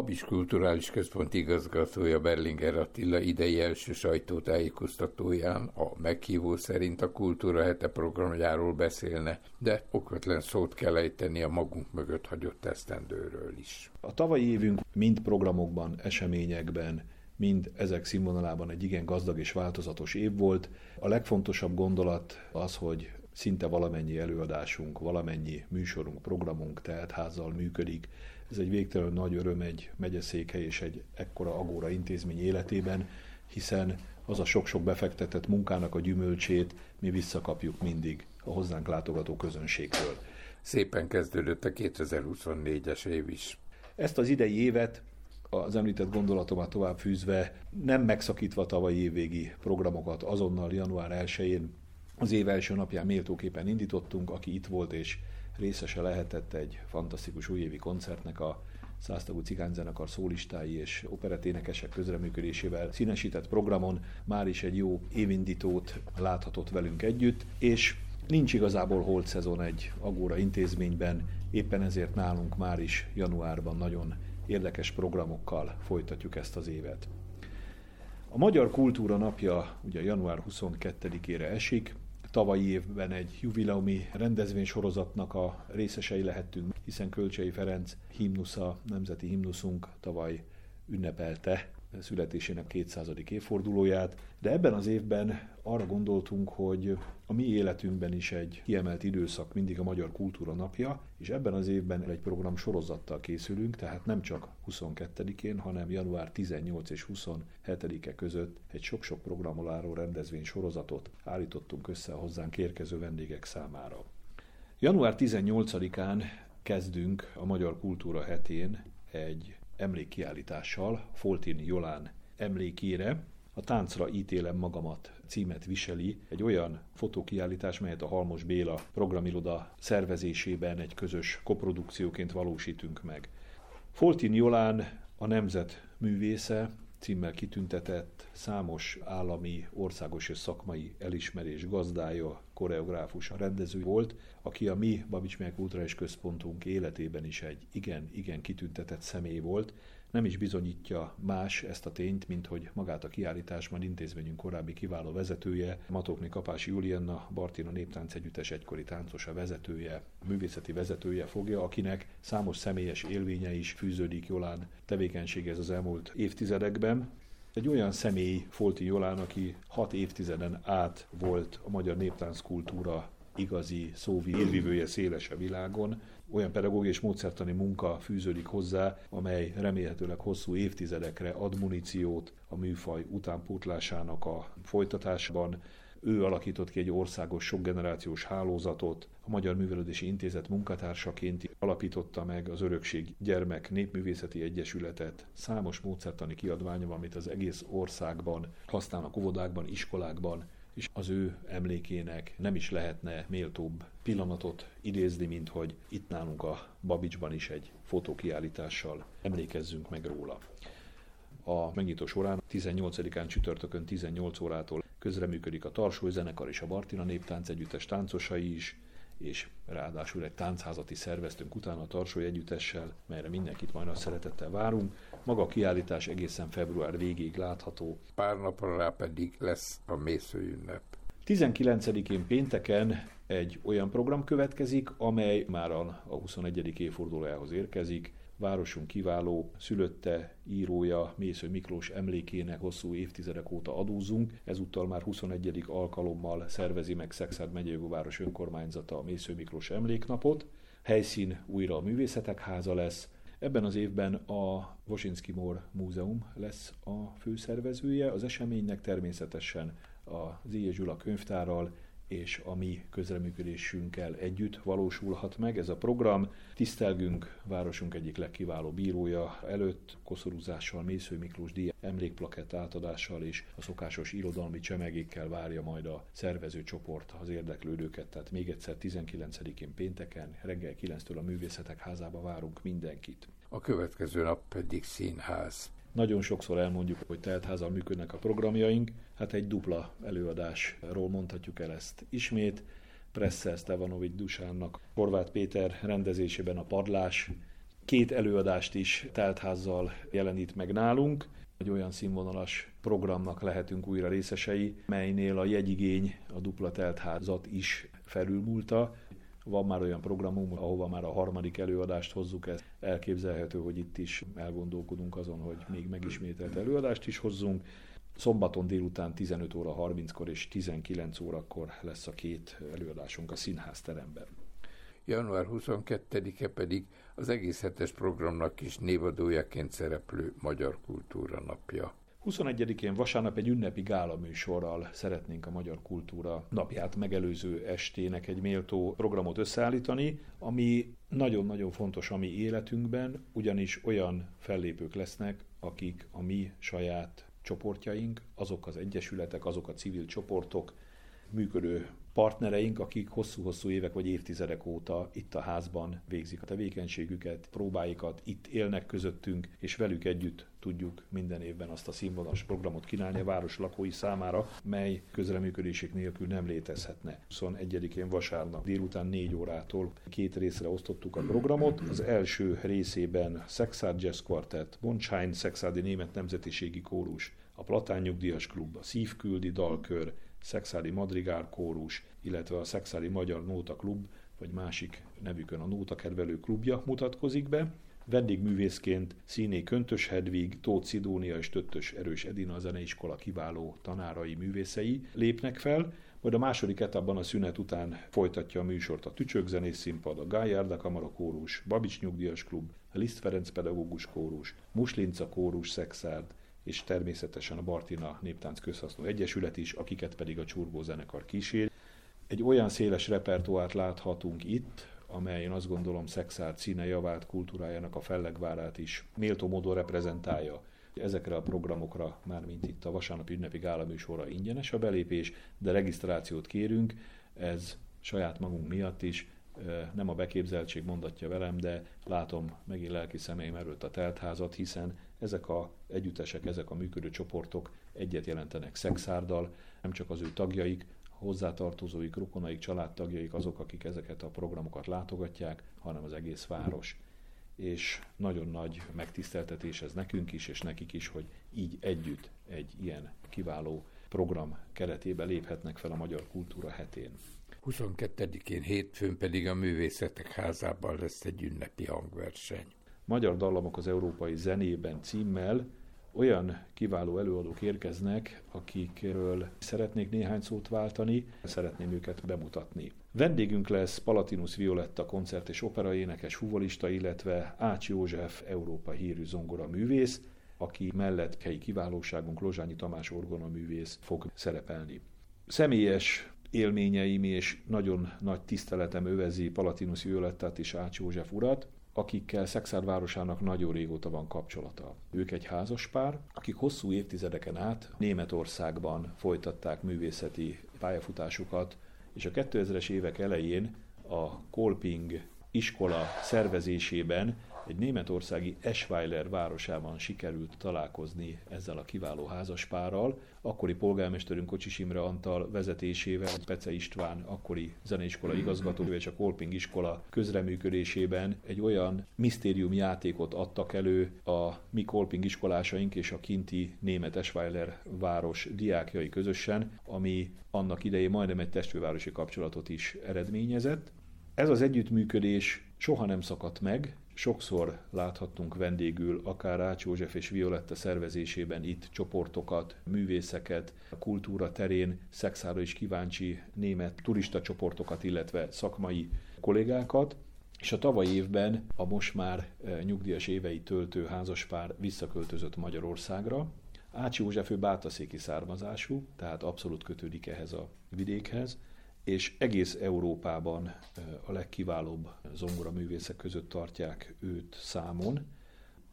Babis Kulturális Központ igazgatója Berlinger Attila idei első sajtótájékoztatóján a meghívó szerint a Kultúra Hete programjáról beszélne, de okvetlen szót kell ejteni a magunk mögött hagyott esztendőről is. A tavalyi évünk mind programokban, eseményekben, mind ezek színvonalában egy igen gazdag és változatos év volt. A legfontosabb gondolat az, hogy szinte valamennyi előadásunk, valamennyi műsorunk, programunk házzal működik. Ez egy végtelen nagy öröm egy megyeszékhely és egy ekkora agóra intézmény életében, hiszen az a sok-sok befektetett munkának a gyümölcsét mi visszakapjuk mindig a hozzánk látogató közönségtől. Szépen kezdődött a 2024-es év is. Ezt az idei évet az említett gondolatomat tovább fűzve, nem megszakítva tavalyi évvégi programokat azonnal január 1-én az év első napján méltóképpen indítottunk, aki itt volt és részese lehetett egy fantasztikus újévi koncertnek a száztagú cigányzenekar szólistái és opereténekesek közreműködésével színesített programon már is egy jó évindítót láthatott velünk együtt, és nincs igazából holt szezon egy Agóra intézményben, éppen ezért nálunk már is januárban nagyon érdekes programokkal folytatjuk ezt az évet. A Magyar Kultúra Napja ugye január 22-ére esik, tavalyi évben egy jubileumi rendezvénysorozatnak a részesei lehettünk, hiszen Kölcsei Ferenc himnusza, nemzeti himnuszunk tavaly ünnepelte születésének 200. évfordulóját, de ebben az évben arra gondoltunk, hogy a mi életünkben is egy kiemelt időszak mindig a Magyar Kultúra Napja, és ebben az évben egy program sorozattal készülünk, tehát nem csak 22-én, hanem január 18 és 27-e között egy sok-sok programol álló rendezvény sorozatot állítottunk össze a hozzánk érkező vendégek számára. Január 18-án kezdünk a Magyar Kultúra hetén egy emlékkiállítással Foltin Jolán emlékére. A Táncra ítélem magamat címet viseli egy olyan fotókiállítás, melyet a Halmos Béla programiroda szervezésében egy közös koprodukcióként valósítunk meg. Foltin Jolán a nemzet művésze, címmel kitüntetett, számos állami, országos és szakmai elismerés gazdája, koreográfus, a rendező volt, aki a mi Babics Melyek Kulturális Központunk életében is egy igen-igen kitüntetett személy volt. Nem is bizonyítja más ezt a tényt, mint hogy magát a kiállításban intézményünk korábbi kiváló vezetője, Matokni Kapási Julianna, Bartina Néptánc Együttes egykori táncosa vezetője, művészeti vezetője fogja, akinek számos személyes élménye is fűződik Jolán tevékenységhez az elmúlt évtizedekben. Egy olyan személy, Folti Jolán, aki hat évtizeden át volt a magyar néptánc kultúra igazi szóvi élvívője széles a világon. Olyan pedagógiai és módszertani munka fűződik hozzá, amely remélhetőleg hosszú évtizedekre ad muníciót a műfaj utánpótlásának a folytatásban, ő alakított ki egy országos sokgenerációs hálózatot, a Magyar Művelődési Intézet munkatársaként alapította meg az Örökség Gyermek Népművészeti Egyesületet. Számos módszertani kiadványa van, amit az egész országban használnak óvodákban, iskolákban, és az ő emlékének nem is lehetne méltóbb pillanatot idézni, mint hogy itt nálunk a Babicsban is egy fotókiállítással emlékezzünk meg róla. A megnyitó során 18-án csütörtökön 18 órától közreműködik a Tarsói Zenekar és a Bartina Néptánc Együttes táncosai is, és ráadásul egy táncházati szerveztünk utána a Tarsói Együttessel, melyre mindenkit majd szeretettel várunk. Maga a kiállítás egészen február végéig látható. Pár napra rá pedig lesz a mészőünnep. 19-én pénteken egy olyan program következik, amely már a 21. évfordulójához érkezik, városunk kiváló szülötte, írója Mésző Miklós emlékének hosszú évtizedek óta adózunk. Ezúttal már 21. alkalommal szervezi meg Szexárd megyei önkormányzata a Mésző Miklós emléknapot. Helyszín újra a Művészetek Háza lesz, Ebben az évben a Vosinski Mór Múzeum lesz a főszervezője, az eseménynek természetesen a Zéje Zsula könyvtárral és a mi közreműködésünkkel együtt valósulhat meg ez a program. Tisztelgünk városunk egyik legkiváló bírója előtt, koszorúzással, Mésző Miklós díj emlékplakett átadással és a szokásos irodalmi csemegékkel várja majd a szervező csoport az érdeklődőket. Tehát még egyszer 19-én pénteken reggel 9-től a Művészetek házába várunk mindenkit. A következő nap pedig színház. Nagyon sokszor elmondjuk, hogy teltházal működnek a programjaink, hát egy dupla előadásról mondhatjuk el ezt ismét. Presszer Stevanovics Dusánnak, Horváth Péter rendezésében a Padlás, két előadást is teltházzal jelenít meg nálunk. Egy olyan színvonalas programnak lehetünk újra részesei, melynél a jegyigény a dupla teltházat is felülmúlta. Van már olyan programunk, ahova már a harmadik előadást hozzuk, ez elképzelhető, hogy itt is elgondolkodunk azon, hogy még megismételt előadást is hozzunk. Szombaton délután 15 óra 30-kor és 19 órakor lesz a két előadásunk a színház teremben. Január 22-e pedig az egész hetes programnak is névadójaként szereplő Magyar Kultúra napja. 21-én vasárnap egy ünnepi gála műsorral szeretnénk a magyar kultúra napját megelőző estének egy méltó programot összeállítani, ami nagyon-nagyon fontos a mi életünkben, ugyanis olyan fellépők lesznek, akik a mi saját csoportjaink, azok az egyesületek, azok a civil csoportok, működő partnereink, akik hosszú-hosszú évek vagy évtizedek óta itt a házban végzik a tevékenységüket, próbáikat, itt élnek közöttünk, és velük együtt tudjuk minden évben azt a színvonalas programot kínálni a város lakói számára, mely közreműködésük nélkül nem létezhetne. 21-én vasárnap délután 4 órától két részre osztottuk a programot. Az első részében Szexárd Jazz Quartet, Bonshine Szexárdi Német Nemzetiségi Kórus, a Platán Nyugdíjas Klub, a Szívküldi Dalkör, Szexádi Madrigár Kórus, illetve a Szexádi Magyar Nóta Klub, vagy másik nevükön a Nóta Kedvelő Klubja mutatkozik be. Vendégművészként Színé Köntös Hedvig, Tóth Szidónia és Töttös Erős Edina a zeneiskola kiváló tanárai, művészei lépnek fel, majd a második etapban a szünet után folytatja a műsort a Tücsök Zenész Színpad, a Gájárda Kamara Kórus, Babics Nyugdíjas Klub, a Liszt Ferenc Pedagógus Kórus, Muslinca Kórus Szexárd, és természetesen a Bartina Néptánc Közhasznú Egyesület is, akiket pedig a Csurbó zenekar kísér. Egy olyan széles repertoárt láthatunk itt, amely én azt gondolom szexárt színe javát, kultúrájának a fellegvárát is méltó módon reprezentálja. Ezekre a programokra, már mint itt a vasárnapi ünnepi gálaműsorra ingyenes a belépés, de regisztrációt kérünk, ez saját magunk miatt is, nem a beképzeltség mondatja velem, de látom megint lelki személyem előtt a teltházat, hiszen ezek a együttesek, ezek a működő csoportok egyet jelentenek szexárdal, nem csak az ő tagjaik, hozzátartozóik, rokonaik, családtagjaik azok, akik ezeket a programokat látogatják, hanem az egész város. És nagyon nagy megtiszteltetés ez nekünk is, és nekik is, hogy így együtt egy ilyen kiváló program keretében léphetnek fel a Magyar Kultúra hetén. 22-én hétfőn pedig a Művészetek Házában lesz egy ünnepi hangverseny. Magyar dallamok az európai zenében címmel olyan kiváló előadók érkeznek, akikről szeretnék néhány szót váltani, szeretném őket bemutatni. Vendégünk lesz Palatinus Violetta koncert és opera énekes illetve Ács József Európa hírű zongora művész, aki mellett helyi kiválóságunk Lozsányi Tamás orgona művész fog szerepelni. Személyes élményeim és nagyon nagy tiszteletem övezi Palatinus Violettát és Ács József urat, akikkel Szexárd városának nagyon régóta van kapcsolata. Ők egy házaspár, akik hosszú évtizedeken át Németországban folytatták művészeti pályafutásukat, és a 2000-es évek elején a Kolping iskola szervezésében egy németországi Eschweiler városában sikerült találkozni ezzel a kiváló házaspárral. Akkori polgármesterünk Kocsis Imre Antal vezetésével, Pece István, akkori zeneiskola igazgatója és a Kolping iskola közreműködésében egy olyan misztérium játékot adtak elő a mi Kolping iskolásaink és a kinti német Eschweiler város diákjai közösen, ami annak idején majdnem egy testvérvárosi kapcsolatot is eredményezett. Ez az együttműködés soha nem szakadt meg, Sokszor láthattunk vendégül akár Ács József és Violetta szervezésében itt csoportokat, művészeket, a kultúra terén szexára is kíváncsi német turista csoportokat, illetve szakmai kollégákat, és a tavaly évben a most már eh, nyugdíjas évei töltő házaspár visszaköltözött Magyarországra. Ács József ő bátaszéki származású, tehát abszolút kötődik ehhez a vidékhez, és egész Európában a legkiválóbb zongoraművészek között tartják őt számon.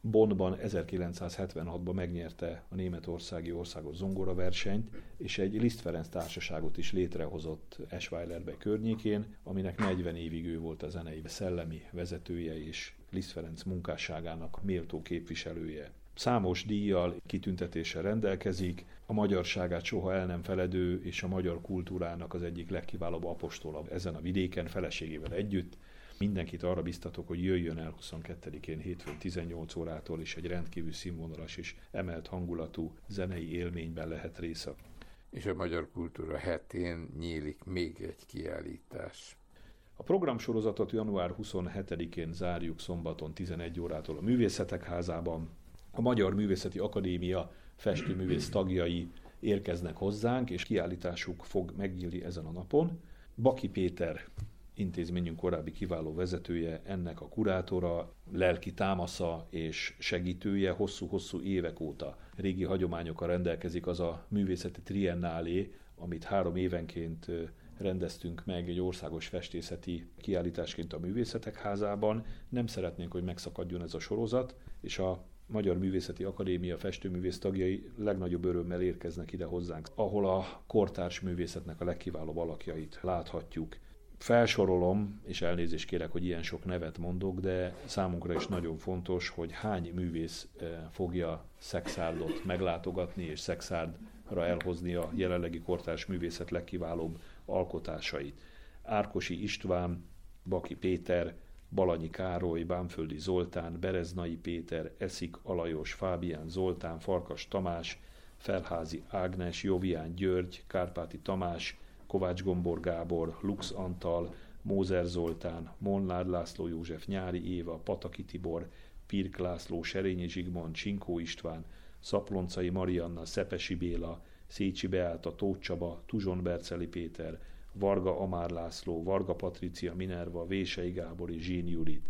Bonnban 1976-ban megnyerte a németországi országos zongoraversenyt, és egy Liszt Ferenc társaságot is létrehozott Eschweilerbe környékén, aminek 40 évig ő volt a zenei szellemi vezetője és Liszt Ferenc munkásságának méltó képviselője számos díjjal, kitüntetéssel rendelkezik, a magyarságát soha el nem feledő és a magyar kultúrának az egyik legkiválóbb apostola ezen a vidéken feleségével együtt. Mindenkit arra biztatok, hogy jöjjön el 22-én hétfőn 18 órától, és egy rendkívül színvonalas és emelt hangulatú zenei élményben lehet része. És a Magyar Kultúra hetén nyílik még egy kiállítás. A programsorozatot január 27-én zárjuk szombaton 11 órától a Művészetek Házában. A Magyar Művészeti Akadémia festőművész tagjai érkeznek hozzánk, és kiállításuk fog megnyílni ezen a napon. Baki Péter intézményünk korábbi kiváló vezetője, ennek a kurátora, lelki támasza és segítője hosszú-hosszú évek óta régi hagyományokkal rendelkezik az a művészeti triennálé, amit három évenként rendeztünk meg egy országos festészeti kiállításként a Művészetek Házában. Nem szeretnénk, hogy megszakadjon ez a sorozat, és a Magyar Művészeti Akadémia festőművész tagjai legnagyobb örömmel érkeznek ide hozzánk, ahol a kortárs művészetnek a legkiválóbb alakjait láthatjuk. Felsorolom, és elnézést kérek, hogy ilyen sok nevet mondok, de számunkra is nagyon fontos, hogy hány művész eh, fogja Szexárdot meglátogatni, és Szexárdra elhozni a jelenlegi kortárs művészet legkiválóbb alkotásait. Árkosi István, Baki Péter, Balanyi Károly, Bámföldi Zoltán, Bereznai Péter, Eszik Alajos, Fábián Zoltán, Farkas Tamás, Felházi Ágnes, Jovián György, Kárpáti Tamás, Kovács Gombor Gábor, Lux Antal, Mózer Zoltán, Molnár László József, Nyári Éva, Pataki Tibor, Pirk László, Serényi Zsigmond, Csinkó István, Szaploncai Marianna, Szepesi Béla, Szécsi Beáta, Tóth Csaba, Tuzson Berceli Péter, Varga Amár László, Varga Patricia Minerva, Vései Gábor és Zsín Judit.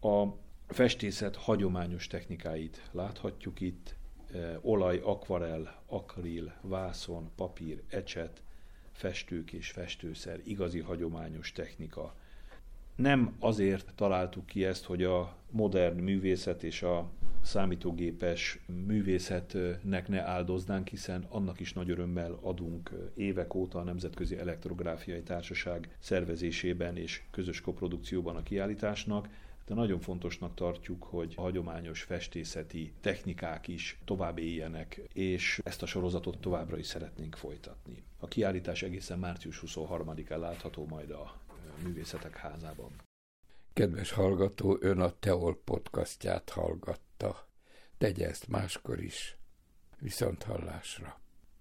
A festészet hagyományos technikáit láthatjuk itt, e, olaj, akvarel, akril, vászon, papír, ecset, festők és festőszer, igazi hagyományos technika. Nem azért találtuk ki ezt, hogy a modern művészet és a számítógépes művészetnek ne áldoznánk, hiszen annak is nagy örömmel adunk évek óta a Nemzetközi Elektrográfiai Társaság szervezésében és közös koprodukcióban a kiállításnak, de nagyon fontosnak tartjuk, hogy a hagyományos festészeti technikák is tovább éljenek, és ezt a sorozatot továbbra is szeretnénk folytatni. A kiállítás egészen március 23-án látható majd a Művészetek Házában. Kedves hallgató, ön a Teol podcastját hallgatta. Tegye ezt máskor is. Viszont hallásra.